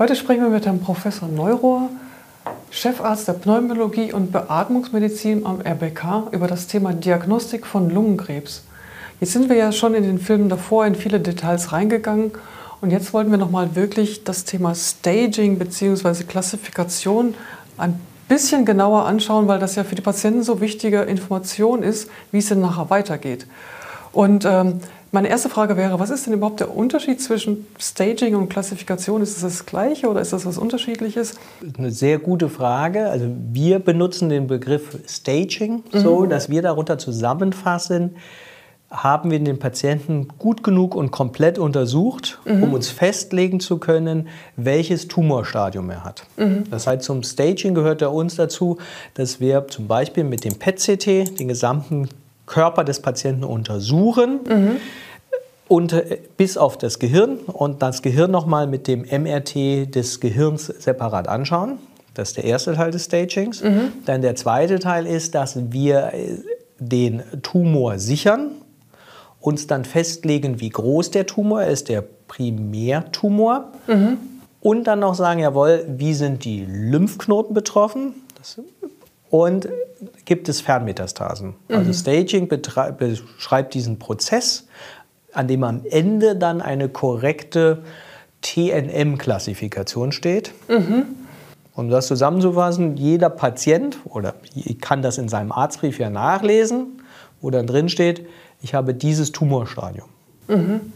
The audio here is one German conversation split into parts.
Heute sprechen wir mit Herrn Professor Neurohr, Chefarzt der Pneumologie und Beatmungsmedizin am RBK, über das Thema Diagnostik von Lungenkrebs. Jetzt sind wir ja schon in den Filmen davor in viele Details reingegangen und jetzt wollten wir nochmal wirklich das Thema Staging bzw. Klassifikation ein bisschen genauer anschauen, weil das ja für die Patienten so wichtige Information ist, wie es denn nachher weitergeht. Und ähm, meine erste Frage wäre, was ist denn überhaupt der Unterschied zwischen Staging und Klassifikation? Ist es das, das gleiche oder ist das was Unterschiedliches? Eine sehr gute Frage. Also wir benutzen den Begriff Staging mhm. so, dass wir darunter zusammenfassen, haben wir den Patienten gut genug und komplett untersucht, mhm. um uns festlegen zu können, welches Tumorstadium er hat. Mhm. Das heißt, zum Staging gehört er uns dazu, dass wir zum Beispiel mit dem PET-CT den gesamten Körper des Patienten untersuchen. Mhm. Und äh, bis auf das Gehirn und das Gehirn nochmal mit dem MRT des Gehirns separat anschauen. Das ist der erste Teil des Stagings. Mhm. Dann der zweite Teil ist, dass wir äh, den Tumor sichern, uns dann festlegen, wie groß der Tumor ist, der Primärtumor. Mhm. Und dann noch sagen, jawohl, wie sind die Lymphknoten betroffen? Das und gibt es Fernmetastasen. Also mhm. Staging beschreibt diesen Prozess, an dem am Ende dann eine korrekte TNM-Klassifikation steht. Mhm. Um das zusammenzufassen, jeder Patient oder kann das in seinem Arztbrief ja nachlesen, wo dann drin steht, ich habe dieses Tumorstadium. Mhm.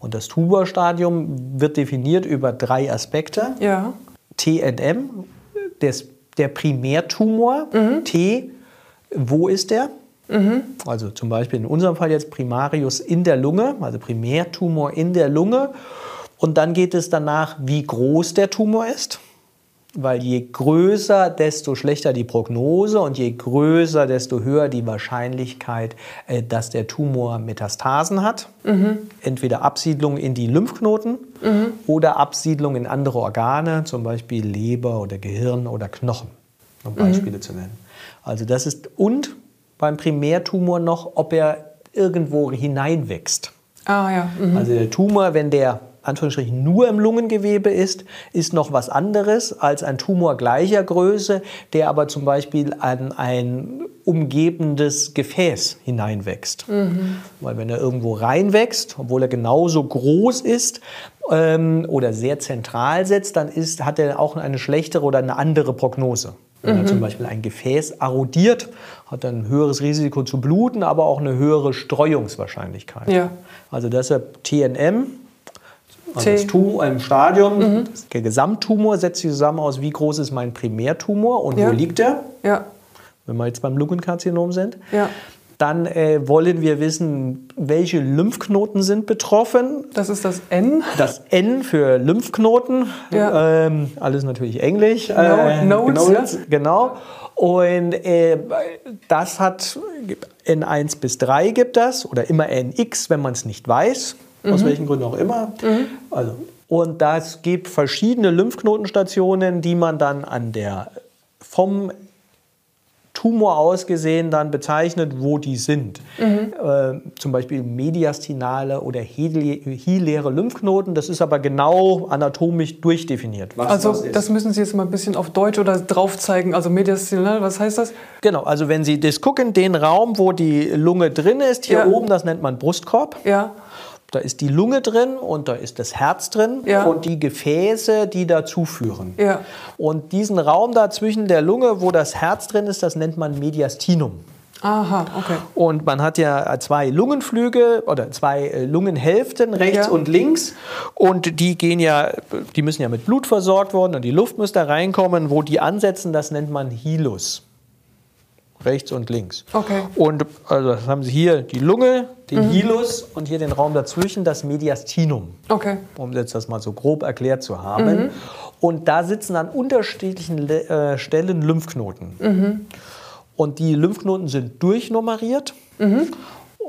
Und das Tumorstadium wird definiert über drei Aspekte. Ja. TNM, das der Primärtumor. Mhm. T, wo ist der? Mhm. Also zum Beispiel in unserem Fall jetzt Primarius in der Lunge, also Primärtumor in der Lunge. Und dann geht es danach, wie groß der Tumor ist weil je größer, desto schlechter die Prognose und je größer, desto höher die Wahrscheinlichkeit, äh, dass der Tumor Metastasen hat. Mhm. Entweder Absiedlung in die Lymphknoten mhm. oder Absiedlung in andere Organe, zum Beispiel Leber oder Gehirn oder Knochen, um Beispiele mhm. zu nennen. Also das ist und beim Primärtumor noch, ob er irgendwo hineinwächst. Ah ja. Mhm. Also der Tumor, wenn der Anführungsstrichen nur im Lungengewebe ist, ist noch was anderes als ein Tumor gleicher Größe, der aber zum Beispiel an ein umgebendes Gefäß hineinwächst. Mhm. Weil wenn er irgendwo reinwächst, obwohl er genauso groß ist ähm, oder sehr zentral sitzt, dann ist, hat er auch eine schlechtere oder eine andere Prognose. Wenn mhm. er zum Beispiel ein Gefäß erodiert, hat er ein höheres Risiko zu bluten, aber auch eine höhere Streuungswahrscheinlichkeit. Ja. Also deshalb TNM, also das Tumor im Stadium, mhm. der Gesamttumor setzt sich zusammen aus, wie groß ist mein Primärtumor und ja. wo liegt er? Ja. Wenn wir jetzt beim Lungenkarzinom sind. Ja. Dann äh, wollen wir wissen, welche Lymphknoten sind betroffen. Das ist das N. Das N für Lymphknoten. Ja. Ähm, alles natürlich Englisch. No, äh, Notes, Notes ja. Genau. Und äh, das hat N1 bis 3 gibt das oder immer NX, wenn man es nicht weiß mhm. aus welchen Gründen auch immer. Mhm. Also, und das gibt verschiedene Lymphknotenstationen, die man dann an der vom Tumor ausgesehen dann bezeichnet, wo die sind. Mhm. Äh, zum Beispiel mediastinale oder hiläre Lymphknoten. Das ist aber genau anatomisch durchdefiniert. Was also das, das müssen Sie jetzt mal ein bisschen auf Deutsch oder drauf zeigen. Also mediastinal, was heißt das? Genau, also wenn Sie das gucken, den Raum, wo die Lunge drin ist, hier ja. oben, das nennt man Brustkorb. Ja. Da ist die Lunge drin und da ist das Herz drin ja. und die Gefäße, die dazu führen. Ja. Und diesen Raum da zwischen der Lunge, wo das Herz drin ist, das nennt man Mediastinum. Aha, okay. Und man hat ja zwei Lungenflüge oder zwei äh, Lungenhälften rechts ja. und links und die gehen ja, die müssen ja mit Blut versorgt werden und die Luft muss da reinkommen. Wo die ansetzen, das nennt man Hilus rechts und links. Okay. Und also das haben Sie hier die Lunge, den mhm. Hilus und hier den Raum dazwischen, das Mediastinum. Okay. Um jetzt das mal so grob erklärt zu haben. Mhm. Und da sitzen an unterschiedlichen äh, Stellen Lymphknoten. Mhm. Und die Lymphknoten sind durchnummeriert.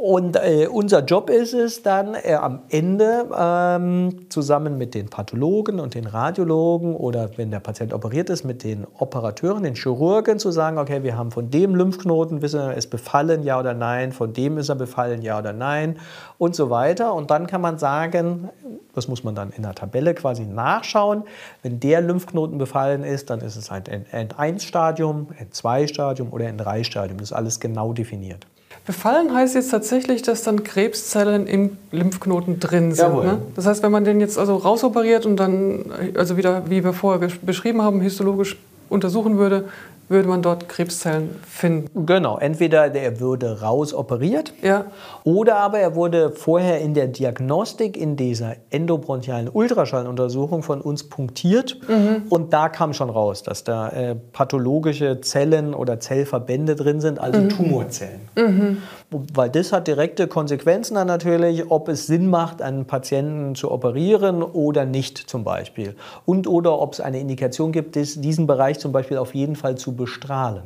Und äh, unser Job ist es dann äh, am Ende ähm, zusammen mit den Pathologen und den Radiologen oder wenn der Patient operiert ist, mit den Operateuren, den Chirurgen zu sagen, okay, wir haben von dem Lymphknoten, wissen wir, ist befallen, ja oder nein, von dem ist er befallen, ja oder nein und so weiter. Und dann kann man sagen, das muss man dann in der Tabelle quasi nachschauen, wenn der Lymphknoten befallen ist, dann ist es ein N1-Stadium, N2-Stadium oder N3-Stadium. Das ist alles genau definiert. Befallen heißt jetzt tatsächlich, dass dann Krebszellen im Lymphknoten drin sind. Ne? Das heißt, wenn man den jetzt also rausoperiert und dann, also wieder, wie wir vorher beschrieben haben, histologisch untersuchen würde, würde man dort Krebszellen finden. Genau, entweder der würde rausoperiert ja. oder aber er wurde vorher in der Diagnostik in dieser endobronchialen Ultraschalluntersuchung von uns punktiert mhm. und da kam schon raus, dass da äh, pathologische Zellen oder Zellverbände drin sind, also mhm. Tumorzellen. Mhm. Weil das hat direkte Konsequenzen dann natürlich, ob es Sinn macht, einen Patienten zu operieren oder nicht zum Beispiel. Und oder ob es eine Indikation gibt, diesen Bereich zum Beispiel auf jeden Fall zu bestrahlen.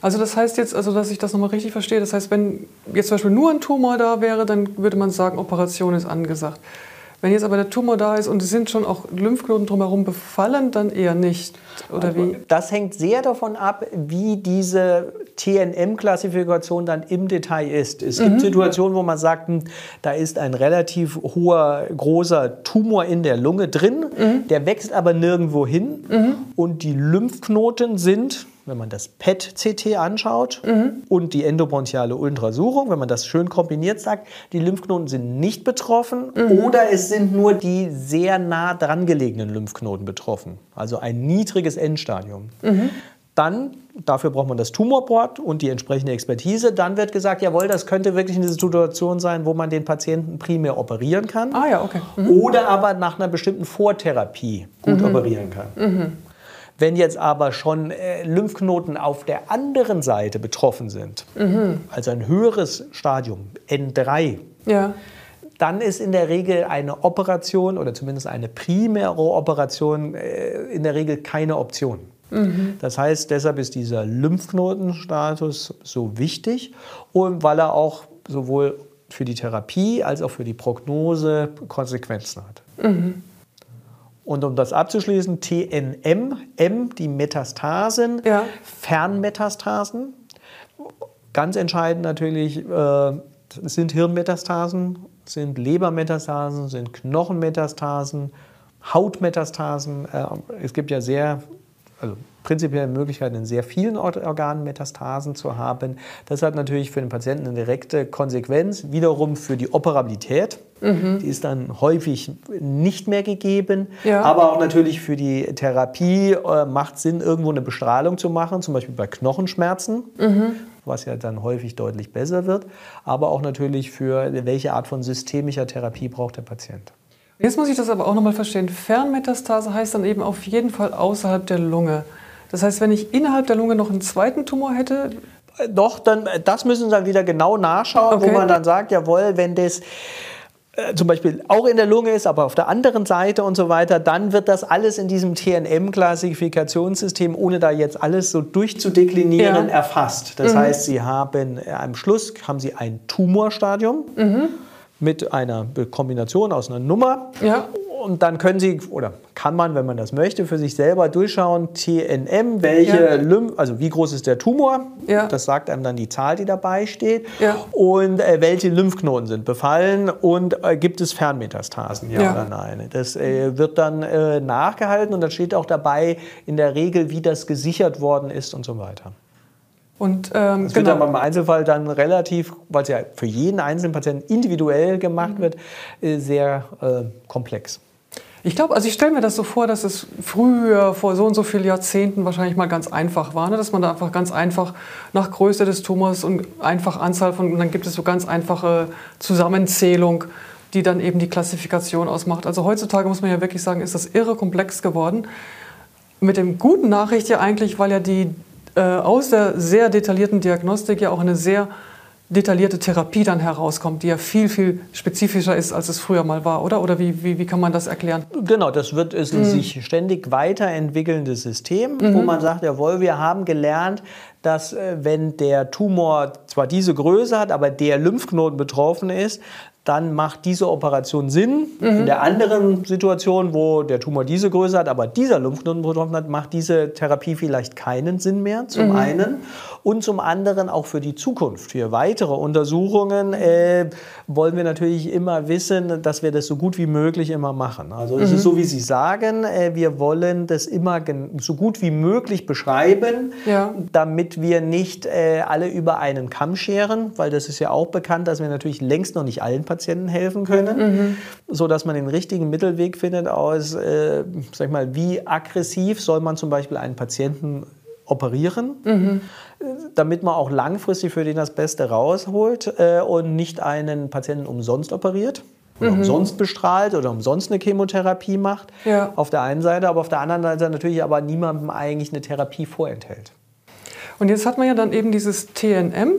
Also das heißt jetzt, also dass ich das nochmal richtig verstehe, das heißt, wenn jetzt zum Beispiel nur ein Tumor da wäre, dann würde man sagen, Operation ist angesagt. Wenn jetzt aber der Tumor da ist und es sind schon auch Lymphknoten drumherum befallen, dann eher nicht. Oder wie? Das hängt sehr davon ab, wie diese TNM-Klassifikation dann im Detail ist. Es gibt mhm. Situationen, wo man sagt, hm, da ist ein relativ hoher, großer Tumor in der Lunge drin, mhm. der wächst aber nirgendwo hin mhm. und die Lymphknoten sind wenn man das PET-CT anschaut mhm. und die endobronchiale Ultrasuchung, wenn man das schön kombiniert sagt, die Lymphknoten sind nicht betroffen mhm. oder es sind nur die sehr nah dran gelegenen Lymphknoten betroffen, also ein niedriges Endstadium. Mhm. Dann, dafür braucht man das Tumorboard und die entsprechende Expertise. Dann wird gesagt, jawohl, das könnte wirklich eine Situation sein, wo man den Patienten primär operieren kann. Ah ja, okay. Mhm. Oder aber nach einer bestimmten Vortherapie gut mhm. operieren kann. Wenn jetzt aber schon äh, Lymphknoten auf der anderen Seite betroffen sind, mhm. also ein höheres Stadium, N3, ja. dann ist in der Regel eine Operation oder zumindest eine primäre Operation äh, in der Regel keine Option. Mhm. Das heißt, deshalb ist dieser Lymphknotenstatus so wichtig und weil er auch sowohl für die Therapie als auch für die Prognose Konsequenzen hat. Mhm. Und um das abzuschließen, TNM, M, die Metastasen, ja. Fernmetastasen. Ganz entscheidend natürlich äh, sind Hirnmetastasen, sind Lebermetastasen, sind Knochenmetastasen, Hautmetastasen. Äh, es gibt ja sehr, also prinzipiell Möglichkeiten, in sehr vielen Organen Metastasen zu haben. Das hat natürlich für den Patienten eine direkte Konsequenz, wiederum für die Operabilität. Mhm. Die ist dann häufig nicht mehr gegeben. Ja. Aber auch natürlich für die Therapie äh, macht Sinn, irgendwo eine Bestrahlung zu machen, zum Beispiel bei Knochenschmerzen. Mhm was ja dann häufig deutlich besser wird, aber auch natürlich für welche Art von systemischer Therapie braucht der Patient. Jetzt muss ich das aber auch nochmal verstehen. Fernmetastase heißt dann eben auf jeden Fall außerhalb der Lunge. Das heißt, wenn ich innerhalb der Lunge noch einen zweiten Tumor hätte? Doch, dann, das müssen Sie dann wieder genau nachschauen, okay. wo man dann sagt, jawohl, wenn das äh, zum Beispiel auch in der Lunge ist, aber auf der anderen Seite und so weiter, dann wird das alles in diesem TNM-Klassifikationssystem, ohne da jetzt alles so durchzudeklinieren, ja. erfasst. Das mhm. heißt, Sie haben äh, am Schluss haben Sie ein Tumorstadium. Mhm mit einer Kombination aus einer Nummer ja und dann können Sie oder kann man, wenn man das möchte, für sich selber durchschauen, TNM, welche ja. Lymph, also wie groß ist der Tumor, ja. das sagt einem dann die Zahl, die dabei steht, ja. und äh, welche Lymphknoten sind befallen und äh, gibt es Fernmetastasen, ja, oder nein. Das äh, wird dann äh, nachgehalten und dann steht auch dabei in der Regel, wie das gesichert worden ist und so weiter. Und, ähm, das wird genau. aber im Einzelfall dann relativ, weil es ja für jeden einzelnen Patienten individuell gemacht mhm. wird, äh, sehr äh, komplex. Ich glaube, also ich stelle mir das so vor, dass es früher, vor so und so vielen Jahrzehnten wahrscheinlich mal ganz einfach war, ne? dass man da einfach ganz einfach nach Größe des Tumors und einfach Anzahl von, und dann gibt es so ganz einfache Zusammenzählung, die dann eben die Klassifikation ausmacht. Also heutzutage muss man ja wirklich sagen, ist das irre komplex geworden. Mit dem guten Nachricht ja eigentlich, weil ja die äh, aus der sehr detaillierten Diagnostik ja auch eine sehr detaillierte Therapie dann herauskommt, die ja viel, viel spezifischer ist, als es früher mal war, oder? Oder wie, wie, wie kann man das erklären? Genau, das wird ist ein mhm. sich ständig weiterentwickelndes System, mhm. wo man sagt, jawohl, wir haben gelernt, dass äh, wenn der Tumor zwar diese Größe hat, aber der Lymphknoten betroffen ist, dann macht diese Operation Sinn. Mhm. In der anderen Situation, wo der Tumor diese Größe hat, aber dieser Lymphknoten betroffen hat, macht diese Therapie vielleicht keinen Sinn mehr, zum mhm. einen. Und zum anderen auch für die Zukunft, für weitere Untersuchungen äh, wollen wir natürlich immer wissen, dass wir das so gut wie möglich immer machen. Also es mhm. ist so, wie Sie sagen, äh, wir wollen das immer so gut wie möglich beschreiben, ja. damit wir nicht äh, alle über einen Kamm scheren, weil das ist ja auch bekannt, dass wir natürlich längst noch nicht allen Patienten helfen können, mhm. so dass man den richtigen Mittelweg findet aus, äh, sag ich mal, wie aggressiv soll man zum Beispiel einen Patienten operieren, mhm. damit man auch langfristig für den das Beste rausholt äh, und nicht einen Patienten umsonst operiert. Oder mhm. umsonst bestrahlt oder umsonst eine Chemotherapie macht. Ja. Auf der einen Seite, aber auf der anderen Seite natürlich aber niemandem eigentlich eine Therapie vorenthält. Und jetzt hat man ja dann eben dieses TNM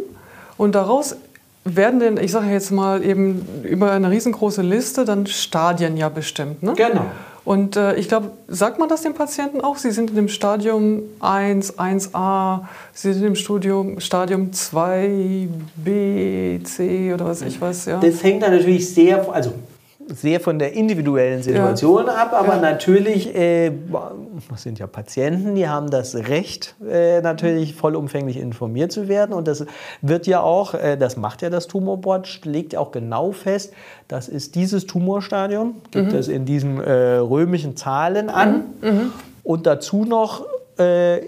und daraus werden denn, ich sage jetzt mal eben über eine riesengroße Liste dann Stadien ja bestimmt. Ne? Genau. Und äh, ich glaube, sagt man das den Patienten auch? Sie sind in dem Stadium 1, 1a, Sie sind im Studium, Stadium 2, B, C oder was ich weiß. Ja. Das hängt dann natürlich sehr, also sehr von der individuellen Situation ja. ab, aber ja. natürlich, äh, das sind ja Patienten, die haben das Recht, äh, natürlich vollumfänglich informiert zu werden. Und das wird ja auch, äh, das macht ja das Tumorboard, legt ja auch genau fest, das ist dieses Tumorstadium, gibt mhm. es in diesen äh, römischen Zahlen an. Mhm. Mhm. Und dazu noch äh,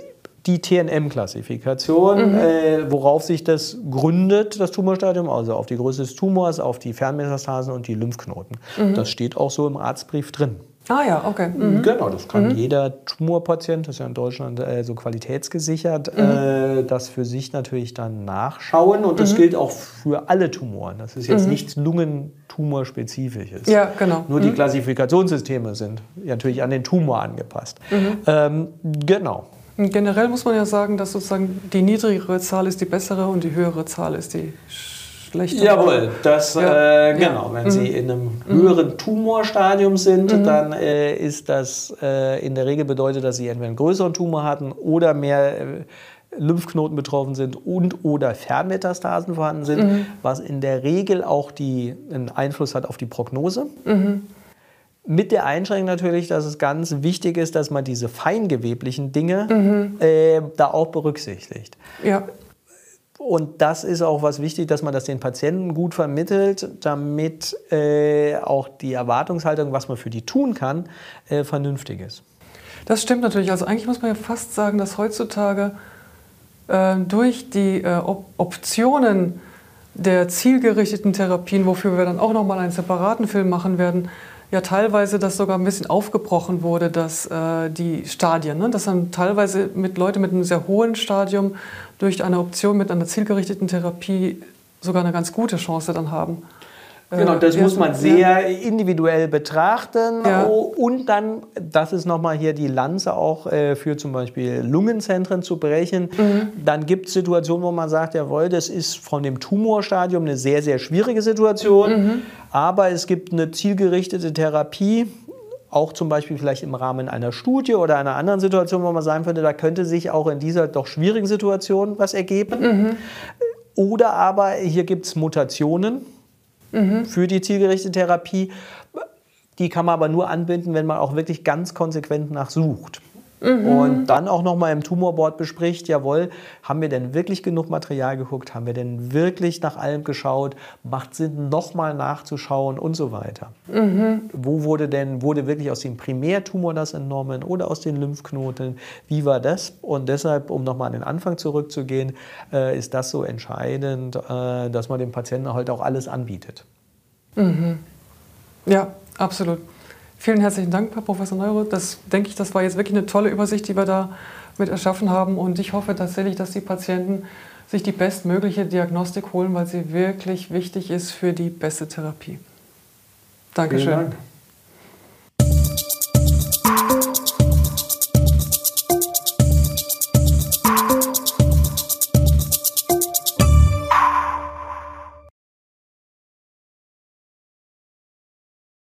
die TNM-Klassifikation, mhm. äh, worauf sich das gründet, das Tumorstadium, also auf die Größe des Tumors, auf die Fernmetastasen und die Lymphknoten. Mhm. Das steht auch so im Arztbrief drin. Ah ja, okay. Mhm. Genau, das kann mhm. jeder Tumorpatient, das ist ja in Deutschland äh, so qualitätsgesichert, mhm. äh, das für sich natürlich dann nachschauen. Und das mhm. gilt auch für alle Tumoren. Das ist jetzt mhm. nichts Lungentumorspezifisches. Ja, genau. Nur die mhm. Klassifikationssysteme sind natürlich an den Tumor angepasst. Ähm, genau. Generell muss man ja sagen, dass sozusagen die niedrigere Zahl ist die bessere und die höhere Zahl ist die schlechtere. Jawohl, das ja. äh, genau. Wenn mhm. Sie in einem höheren Tumorstadium sind, mhm. dann äh, ist das äh, in der Regel bedeutet, dass Sie entweder einen größeren Tumor hatten oder mehr äh, Lymphknoten betroffen sind und oder Fernmetastasen vorhanden sind, mhm. was in der Regel auch die, einen Einfluss hat auf die Prognose. Mhm. Mit der Einschränkung natürlich, dass es ganz wichtig ist, dass man diese feingeweblichen Dinge mhm. äh, da auch berücksichtigt. Ja. Und das ist auch was wichtig, dass man das den Patienten gut vermittelt, damit äh, auch die Erwartungshaltung, was man für die tun kann, äh, vernünftig ist. Das stimmt natürlich. Also eigentlich muss man ja fast sagen, dass heutzutage äh, durch die äh, Op Optionen der zielgerichteten Therapien, wofür wir dann auch nochmal einen separaten Film machen werden, ja teilweise das sogar ein bisschen aufgebrochen wurde, dass äh, die Stadien, ne, dass dann teilweise mit Leute mit einem sehr hohen Stadium durch eine Option mit einer zielgerichteten Therapie sogar eine ganz gute Chance dann haben. Genau, das muss man sehr individuell betrachten. Ja. Oh, und dann, das ist nochmal hier die Lanze auch äh, für zum Beispiel Lungenzentren zu brechen. Mhm. Dann gibt es Situationen, wo man sagt, jawohl, das ist von dem Tumorstadium eine sehr, sehr schwierige Situation. Mhm. Aber es gibt eine zielgerichtete Therapie, auch zum Beispiel vielleicht im Rahmen einer Studie oder einer anderen Situation, wo man sagen könnte, da könnte sich auch in dieser doch schwierigen Situation was ergeben. Mhm. Oder aber hier gibt es Mutationen mhm. für die zielgerichtete Therapie. Die kann man aber nur anbinden, wenn man auch wirklich ganz konsequent nachsucht. Mhm. Und dann auch nochmal im Tumorboard bespricht, jawohl, haben wir denn wirklich genug Material geguckt? Haben wir denn wirklich nach allem geschaut? Macht Sinn, nochmal nachzuschauen und so weiter. Mhm. Wo wurde denn, wurde wirklich aus dem Primärtumor das entnommen oder aus den Lymphknoten? Wie war das? Und deshalb, um nochmal an den Anfang zurückzugehen, äh, ist das so entscheidend, äh, dass man dem Patienten halt auch alles anbietet. Mhm. Ja, absolut. Vielen herzlichen Dank, Herr Professor Neuro. Das denke ich, das war jetzt wirklich eine tolle Übersicht, die wir da mit erschaffen haben. Und ich hoffe tatsächlich, dass die Patienten sich die bestmögliche Diagnostik holen, weil sie wirklich wichtig ist für die beste Therapie. Dankeschön. Vielen Dank.